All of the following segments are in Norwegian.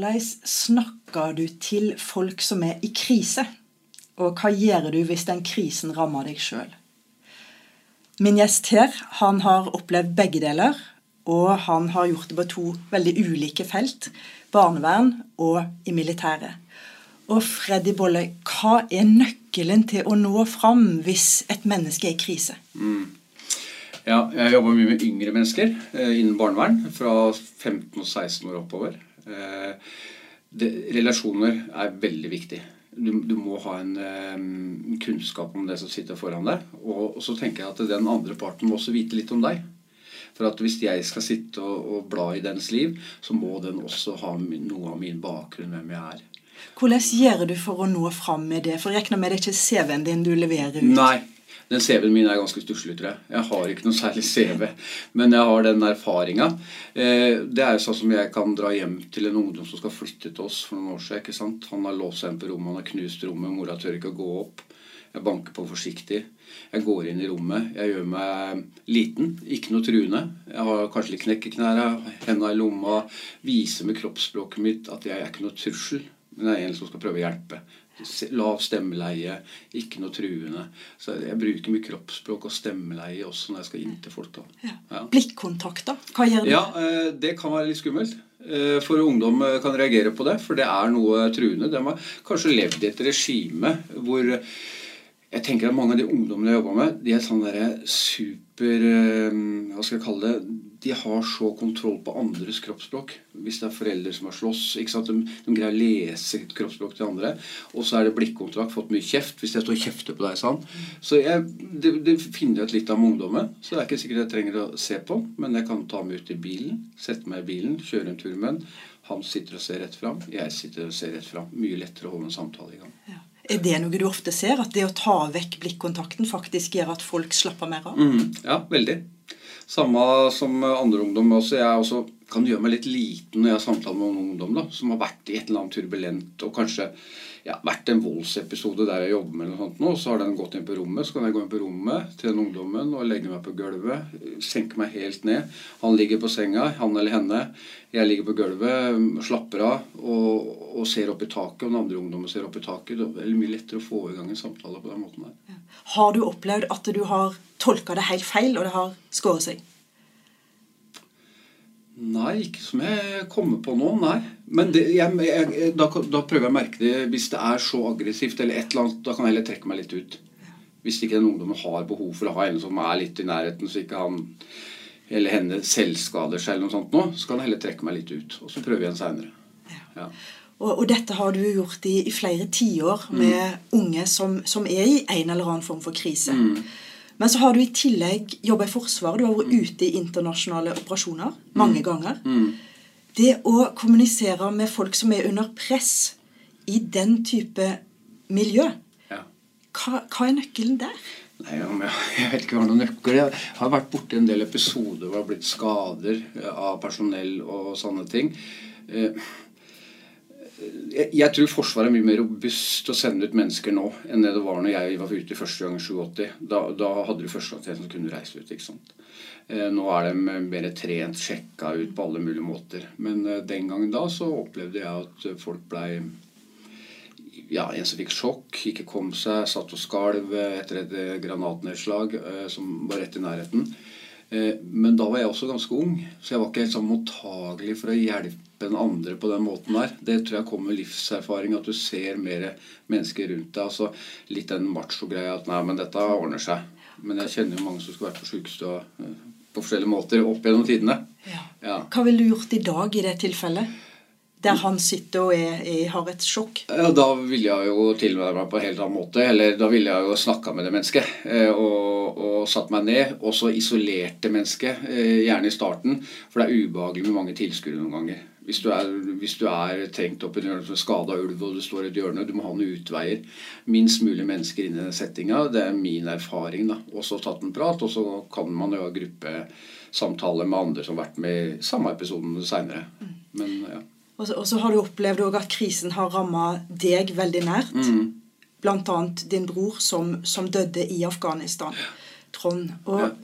Hvordan snakker du til folk som er i krise? Og hva gjør du hvis den krisen rammer deg sjøl? Min gjest her han har opplevd begge deler, og han har gjort det på to veldig ulike felt. Barnevern og i militæret. Og Freddy Bolle, hva er nøkkelen til å nå fram hvis et menneske er i krise? Mm. Ja, jeg jobber mye med yngre mennesker eh, innen barnevern. Fra 15 og 16 år oppover. Eh, det, relasjoner er veldig viktig. Du, du må ha en um, kunnskap om det som sitter foran deg. Og, og, så tenker jeg at den andre parten må også vite litt om deg. For at hvis jeg skal sitte og, og bla i dens liv, så må den også ha noe av min bakgrunn, hvem jeg er. Hvordan gjør du for å nå fram med det? For jeg regner med det er ikke CV-en din du leverer ut? Nei, den CV-en min er ganske stusslig, tror jeg. Jeg har ikke noe særlig CV, men jeg har den erfaringa. Eh, det er jo sånn som jeg kan dra hjem til en ungdom som skal flytte til oss for noen år siden. ikke sant? Han har låst seg inn på rommet, han har knust rommet, mora tør ikke å gå opp. Jeg banker på forsiktig. Jeg går inn i rommet. Jeg gjør meg liten, ikke noe truende. Jeg har kanskje litt knekk i knærne, henda i lomma. Viser med kroppsspråket mitt at jeg er ikke noe trussel, men jeg er en som skal prøve å hjelpe lav stemmeleie, ikke noe truende. Så jeg bruker mye kroppsspråk og stemmeleie også når jeg skal inn til folk. Ja. Ja. Blikkontakt, da? Hva gjør det? Ja, eh, Det kan være litt skummelt. Eh, for ungdom eh, kan reagere på det, for det er noe truende. De har kanskje levd i et regime hvor jeg tenker at mange av de ungdommene jeg jobber med, de er sånn derre super Hva skal jeg kalle det? De har så kontroll på andres kroppsspråk. Hvis det er foreldre som har slåss. De, de greier å lese kroppsspråk til andre. Og så er det blikkontrakt, fått mye kjeft hvis jeg står og kjefter på deg. sånn. Så jeg, det, det finner jeg ut litt av med ungdommen. Så det er ikke sikkert jeg trenger å se på, men jeg kan ta meg ut i bilen, sette meg i bilen, kjøre en tur med den. Han sitter og ser rett fram, jeg sitter og ser rett fram. Mye lettere å holde en samtale i gang. Ja. Er det noe du ofte ser? At det å ta vekk blikkontakten faktisk gjør at folk slapper mer av? Mm, ja, veldig. Samme som andre ungdom. Også. Jeg er også kan gjøre meg litt liten når jeg har samtaler med noen ungdom da, som har vært i et eller annet turbulent og kanskje ja, vært en voldsepisode der jeg jobber med noe sånt nå, så har den gått inn på rommet. Så kan jeg gå inn på rommet til den ungdommen og legge meg på gulvet. Senke meg helt ned. Han ligger på senga, han eller henne. Jeg ligger på gulvet, slapper av og, og ser opp i taket. Og den andre ungdommen ser opp i taket. Det er veldig mye lettere å få i gang en samtale på den måten der. Har du opplevd at du har tolka det helt feil, og det har skåret seg? Nei, ikke som jeg kommer på nå, nei. Men det, jeg, jeg, da, da, prøver jeg å merke det hvis det er så aggressivt eller et eller annet. Da kan jeg heller trekke meg litt ut. Hvis ikke den ungdommen har behov for å ha en som er litt i nærheten, så ikke han eller henne selvskader seg, eller noe sånt nå, så kan jeg heller trekke meg litt ut. Og så prøver vi igjen seinere. Ja. Og, og, dette har du gjort i, i flere tiår med mm. unge som, som, er i en eller annen form for krise. Mm. Men så har du i tillegg jobba i Forsvaret. Du har vært ute i internasjonale operasjoner mange mm. ganger. Mm. Det å kommunisere med folk som er under press i den type miljø, hva, hva, er nøkkelen der? Nei, Jeg vet ikke hva noen nøkkel Jeg har vært borti en del episoder hvor det har blitt skader av personell og sånne ting. Eh, jeg tror Forsvaret er mye mer robust å sende ut mennesker nå enn det det var når jeg var ute første gang i 87. Da, da hadde du førstegangstjenesten som kunne reise ut. ikke sant? Eh, nå er de mer trent, sjekka ut på alle mulige måter. Men eh, den gangen da så opplevde jeg at folk blei ja, en som fikk sjokk, ikke kom seg, satt og skalv etter et granatnedslag eh, som var rett i nærheten. Men da var jeg også ganske ung, så jeg var ikke helt sånn mottagelig for å hjelpe hjelpe en andre på den måten der. Det tror jeg kommer med livserfaring, at du ser mer mennesker rundt deg. altså Litt den macho-greia at 'nei, men dette ordner seg'. Men jeg kjenner jo mange som skulle vært på sjukestua eh, på forskjellige måter opp gjennom tidene. Ja. Ja. Hva ville du gjort i dag i det tilfellet? Der han sitter og er, er, har et sjokk? Ja, Da ville jeg jo tilnærme meg på en helt annen måte. Eller da ville jeg jo snakka med det mennesket. Eh, og, og, satt meg ned. Og så isolert mennesket. Eh, gjerne i starten. For det er ubehagelig med mange tilskuere noen ganger. Hvis du er, hvis du er trengt opp i en hjørne, skada ulv og du står i et hjørne, du må ha noen utveier. Minst mulig mennesker inn i den settinga. Det er min erfaring. da. Og så tatt en prat, og så kan man jo ha gruppesamtaler med andre som har vært med i samme episoden seinere. Men ja. Og så, og så, har du opplevd at krisen har ramma deg veldig nært. Mm. Blant annet din bror som, som døde i Afghanistan. Trond. Og ja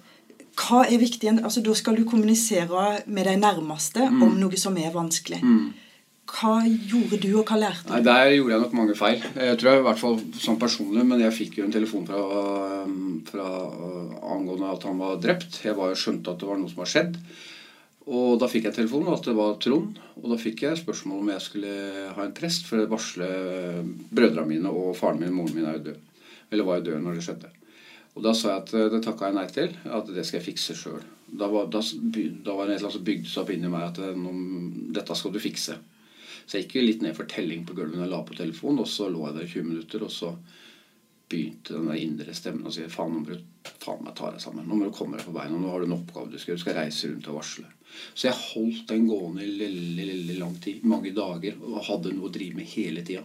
hva er viktig? Altså, da skal du kommunisere med de nærmeste mm. om noe som er vanskelig. Mm. hva gjorde du, og hva lærte du? Nei. Der gjorde jeg nok mange feil. Jeg tror jeg, i hvert fall sånn personlig, men jeg fikk jo en telefon fra, fra angående at han var drept. Jeg var skjønte at det var noe som var skjedd. Og da fikk jeg telefonen at det var Trond. Og da fikk jeg spørsmål om jeg skulle ha en prest for å varsle brødrene mine og faren min og moren min er jo død. Eller var jo død når det skjedde. Og da sa jeg at eh, det takka jeg nei til. At det skal jeg fikse sjøl. Da, da, da var det annet som bygde seg opp inni meg at det, dette skal du fikse. Så jeg gikk jo litt ned for telling på gulvet jeg la på telefonen, og så lå jeg der i 20 minutter, og så begynte den der indre stemmen å si faen, nå må du faen meg ta deg sammen. Nå må du komme deg på beina. Nå har du en oppgave du skal gjøre. Du skal reise rundt og varsle. Så jeg holdt den gående i lille, lille, lille lang tid. Mange dager. Og hadde noe å drive med hele tida.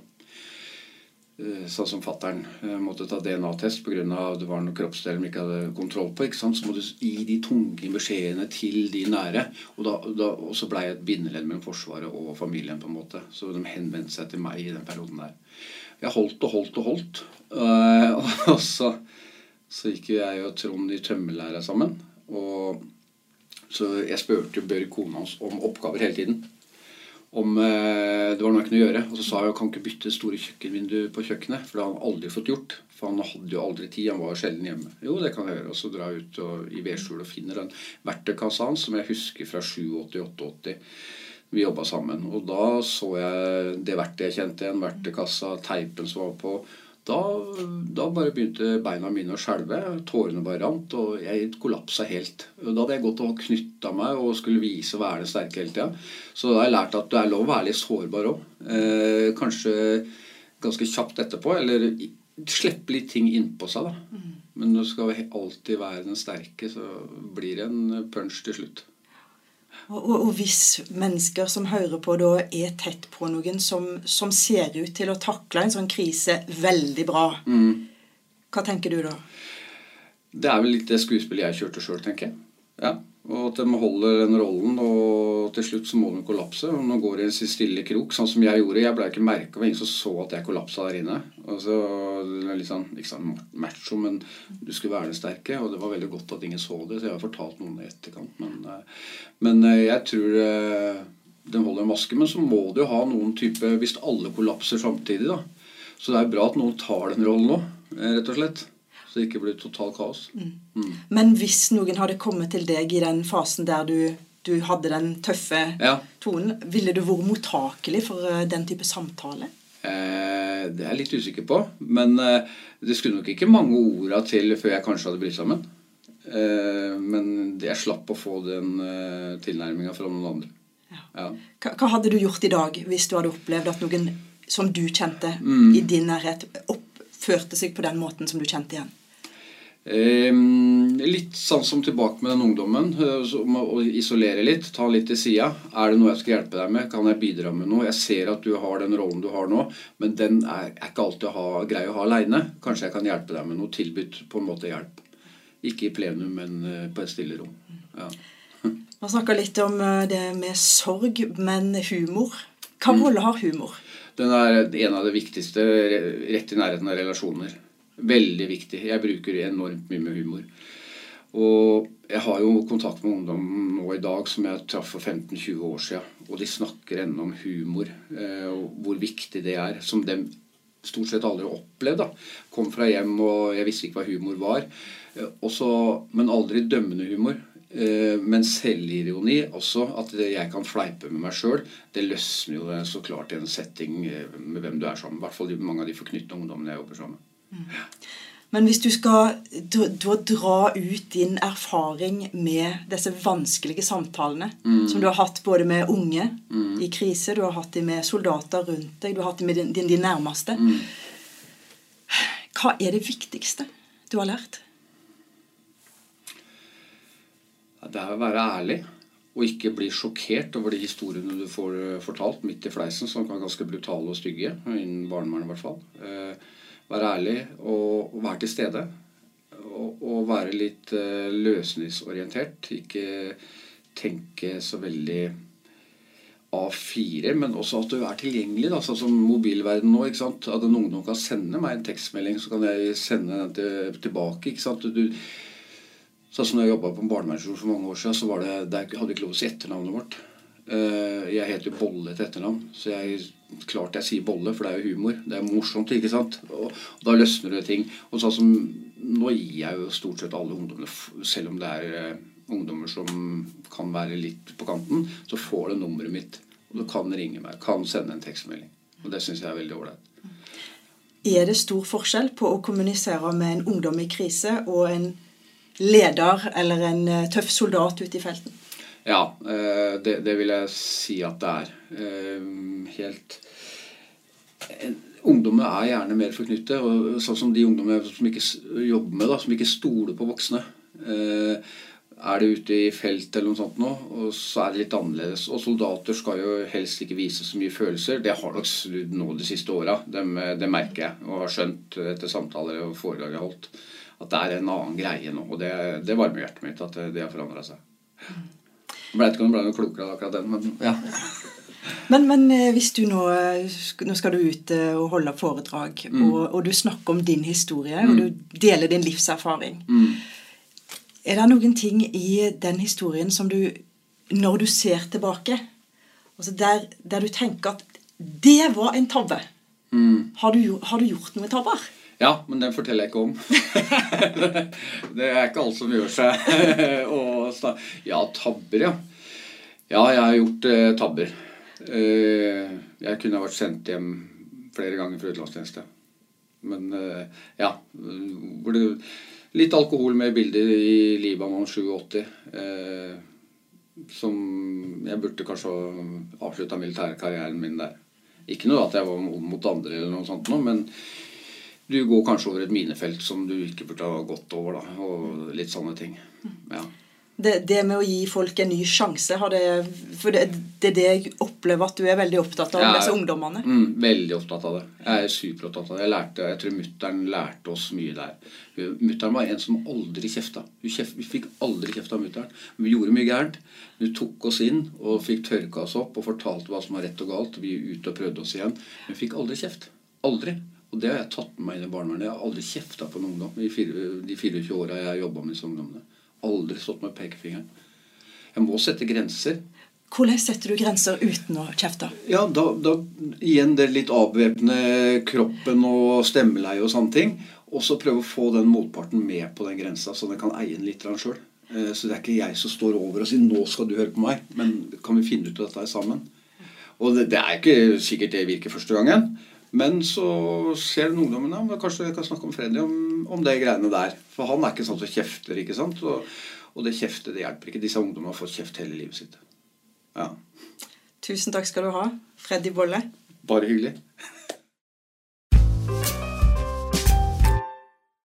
Eh, Sånn som fattern måtte ta DNA-test pga. det var noen kroppsdeler de ikke hadde kontroll på. Så må du gi de tunge beskjedene til de nære. Og, da, da, og så blei jeg et bindeledd mellom Forsvaret og familien. på en måte. Så de henvendte seg til meg i den perioden der. Jeg holdt og holdt og holdt. Eh, og så, så gikk jeg og Trond i tømmerlæra sammen. Og så jeg spurte Børg kona hans om oppgaver hele tiden om eh, det var noe jeg kunne gjøre. Og så sa jeg kan ikke bytte store kjøkkenvindu på kjøkkenet. For det hadde han aldri fått gjort. For han hadde jo aldri tid. Han var sjelden hjemme. Jo, det kan jeg gjøre. Og så drar jeg ut og, i vedskjulet og finner den verktøykassa hans som jeg husker fra 87-88. Vi jobba sammen. Og da så jeg det verktøyet jeg kjente igjen. Verktøykassa, teipen som var på. Da, da bare begynte beina mine å skjelve. Tårene bare rant, og jeg kollapsa helt. Og Da hadde jeg gått og knytta meg og skulle vise å være den sterke hele tida. Så da har jeg lært at det er lov å være litt sårbar òg. Eh, kanskje ganske kjapt etterpå. Eller slippe litt ting innpå seg, da. Men når du skal alltid være den sterke, så blir det en punch til slutt. Og, og, hvis mennesker som hører på, da er tett på noen som, som ser ut til å takle en sånn krise veldig bra, hva tenker du da? Det er vel litt det skuespillet jeg kjørte sjøl, tenker jeg. Ja. Og at de holder den rollen, og til slutt så må de kollapse. Og nå går i en stille krok, sånn som jeg gjorde. Jeg ble ikke merka, det ingen som så at jeg kollapsa der inne. Og så, er litt sånn, Ikke sånn macho, men du skulle være den sterke. Og det var veldig godt at ingen så det, så jeg har fortalt noen i etterkant. Men, eh, men eh, jeg tror eh, den holder en maske. Men så må du jo ha noen type Hvis alle kollapser samtidig, da. Så det er bra at noen tar den rollen nå, rett og slett. Så det ikke blir totalt kaos. Mm. Men hvis noen hadde kommet til deg i den fasen der du, du hadde den tøffe Ja. tonen, ville du vært mottakelig for eh, den type samtale? Eh, det er jeg litt usikker på. Men eh, det skulle nok ikke mange orda til før jeg kanskje hadde blitt sammen. Eh, men jeg slapp å få den eh, tilnærminga fra noen andre. Ja. Hva, hva hadde du gjort i dag hvis du hadde opplevd at noen som du kjente Mm. i din nærhet, oppførte seg på den måten som du kjente igjen? Eh, litt sånn som tilbake med den ungdommen. eh, å isolere litt, ta litt til sida. Er det noe jeg skal hjelpe deg med? Kan jeg bidra med noe? Jeg ser at du har den rollen du har nå, men den er, ikke alltid å ha, grei å ha aleine. Kanskje jeg kan hjelpe deg med noe tilbudt på en måte hjelp. Ikke i plenum, men eh, på et stille rom. Ja. Man snakka litt om eh, det med sorg, men humor. Hva Mm. rolle har humor? Den er en av det viktigste rett i nærheten av relasjoner. Veldig viktig. Jeg bruker enormt mye med humor. Og jeg har jo kontakt med ungdom nå i dag som jeg traff for 15-20 år siden. Og de snakker ennå om humor, eh, og hvor viktig det er. Som de stort sett aldri har opplevd. da. Kom fra hjem, og jeg visste ikke hva humor var. Også, men aldri dømmende humor. Eh, Men selvironi også. At jeg kan fleipe med meg sjøl. Det løsner jo så klart i en setting eh, med hvem du er sammen med. I hvert fall mange av de forknyttede ungdommene jeg jobber sammen med. Men hvis du skal dra, ut din erfaring med disse vanskelige samtalene som du har hatt både med unge i krise, du har hatt dem med soldater rundt deg, du har hatt dem med din, din, nærmeste Hva er det viktigste du har lært? Det er å være ærlig og ikke bli sjokkert over de historiene du får eh, fortalt midt i fleisen, som kan være ganske brutale og stygge, innen barnevernet i hvert fall. Være ærlig og, og være til stede. Og, være litt eh, løsningsorientert. Ikke tenke så veldig A4, men også at du er tilgjengelig. Da, sånn som mobilverden nå. ikke sant? At en ungdom kan sende meg en tekstmelding, så kan jeg sende den til, tilbake. ikke sant? Du, Sånn som jeg jobba på en barnevernskole for mange år siden, så var det, der hadde vi ikke lov å si etternavnet vårt. Eh, jeg heter Bolle til etternavn, så jeg, klart jeg sier Bolle, for det er jo humor. Det er morsomt, ikke sant? Og, da løsner det ting. Og sånn som Nå gir jeg jo stort sett alle ungdommene, selv om det er eh, ungdommer som kan være litt på kanten, så får det nummeret mitt. Og du kan ringe meg, kan sende en tekstmelding. Og det syns jeg er veldig ålreit. Er det stor forskjell på å kommunisere med en ungdom i krise og en leder eller en eh, tøff soldat ute i felten? Ja, eh, det, det vil jeg si at det er. Eh, helt Ungdommer er gjerne mer forknyttet. og Sånn som de ungdommene som ikke jobber med, da, som ikke stoler på voksne. Er det ute i felt eller noe sånt nå, og så er det litt annerledes. Og soldater skal jo helst ikke vise så mye følelser. Det har nok snudd nå de siste åra. Det, det, merker jeg, og har skjønt etter samtaler og foredrag jeg har holdt, at det er en annen greie nå. Og det, det varmer hjertet mitt at det, har forandra seg. Jeg vet ikke om ble noe klokere av akkurat den, men ja. Men, men, hvis du nå Nå skal du ut og holde foredrag, mm. og, og, du snakker om din historie, mm. og du deler din livserfaring. Mm. Er det noen ting i den historien som du, når du ser tilbake altså der, der, du tenker at det var en tabbe? Mm. Har, du, har, du, gjort noen tabber? Ja, men den forteller jeg ikke om. det er ikke alt som gjør seg. ja, tabber, ja. Ja, jeg har gjort eh, tabber. Eh, jeg kunne vært sendt hjem flere ganger fra utenlandstjeneste. Men eh, ja hvor det Litt alkohol med bilder i Libanon 87. Eh, som jeg burde kanskje avslutta militærkarrieren min der. Ikke noe at jeg var mot andre, eller noe sånt, men du går kanskje over et minefelt som du ikke burde ha gått over. da, Og litt sånne ting. Ja det, det, med å gi folk en ny sjanse det, For det, det, er det jeg opplever at du er veldig opptatt av, er, disse ungdommene. Mm, veldig opptatt av det. Jeg er superopptatt av det. Jeg, lærte, jeg tror mutter'n lærte oss mye der. Mutter'n var en som aldri kjefta. Vi fikk aldri kjeft av mutter'n. Vi gjorde mye gærent. Hun tok oss inn og fikk tørka oss opp og fortalte hva som var rett og galt. Vi ut og prøvde oss igjen. Hun vi fikk aldri kjeft. Aldri. Og det har jeg tatt med meg inn i barnevernet. Jeg har aldri kjefta på en ungdom i de 24 åra jeg har jobba med disse ungdommene aldri stått med pekefingeren. Jeg må sette grenser. Hvordan setter du grenser uten å kjefte? Ja, da, da Igjen det litt avvæpne kroppen og stemmeleie og sånne ting. Og så prøve å få den motparten med på den grensa, så den kan eie den litt sjøl. Eh, så det er ikke jeg som står over og sier 'nå skal du høre på meg', men kan vi finne ut av dette sammen? Og det, det er ikke sikkert det virker første gangen. Men så ser den ungdommen ja, kanskje jeg kan snakke om Freddy om, om det greiene der. For han er ikke sånn som kjefter. ikke sant? Og, og det kjeftet det hjelper ikke. Disse ungdommene har fått kjeft hele livet sitt. Ja. Tusen takk skal du ha, Freddy Bolle. Bare hyggelig.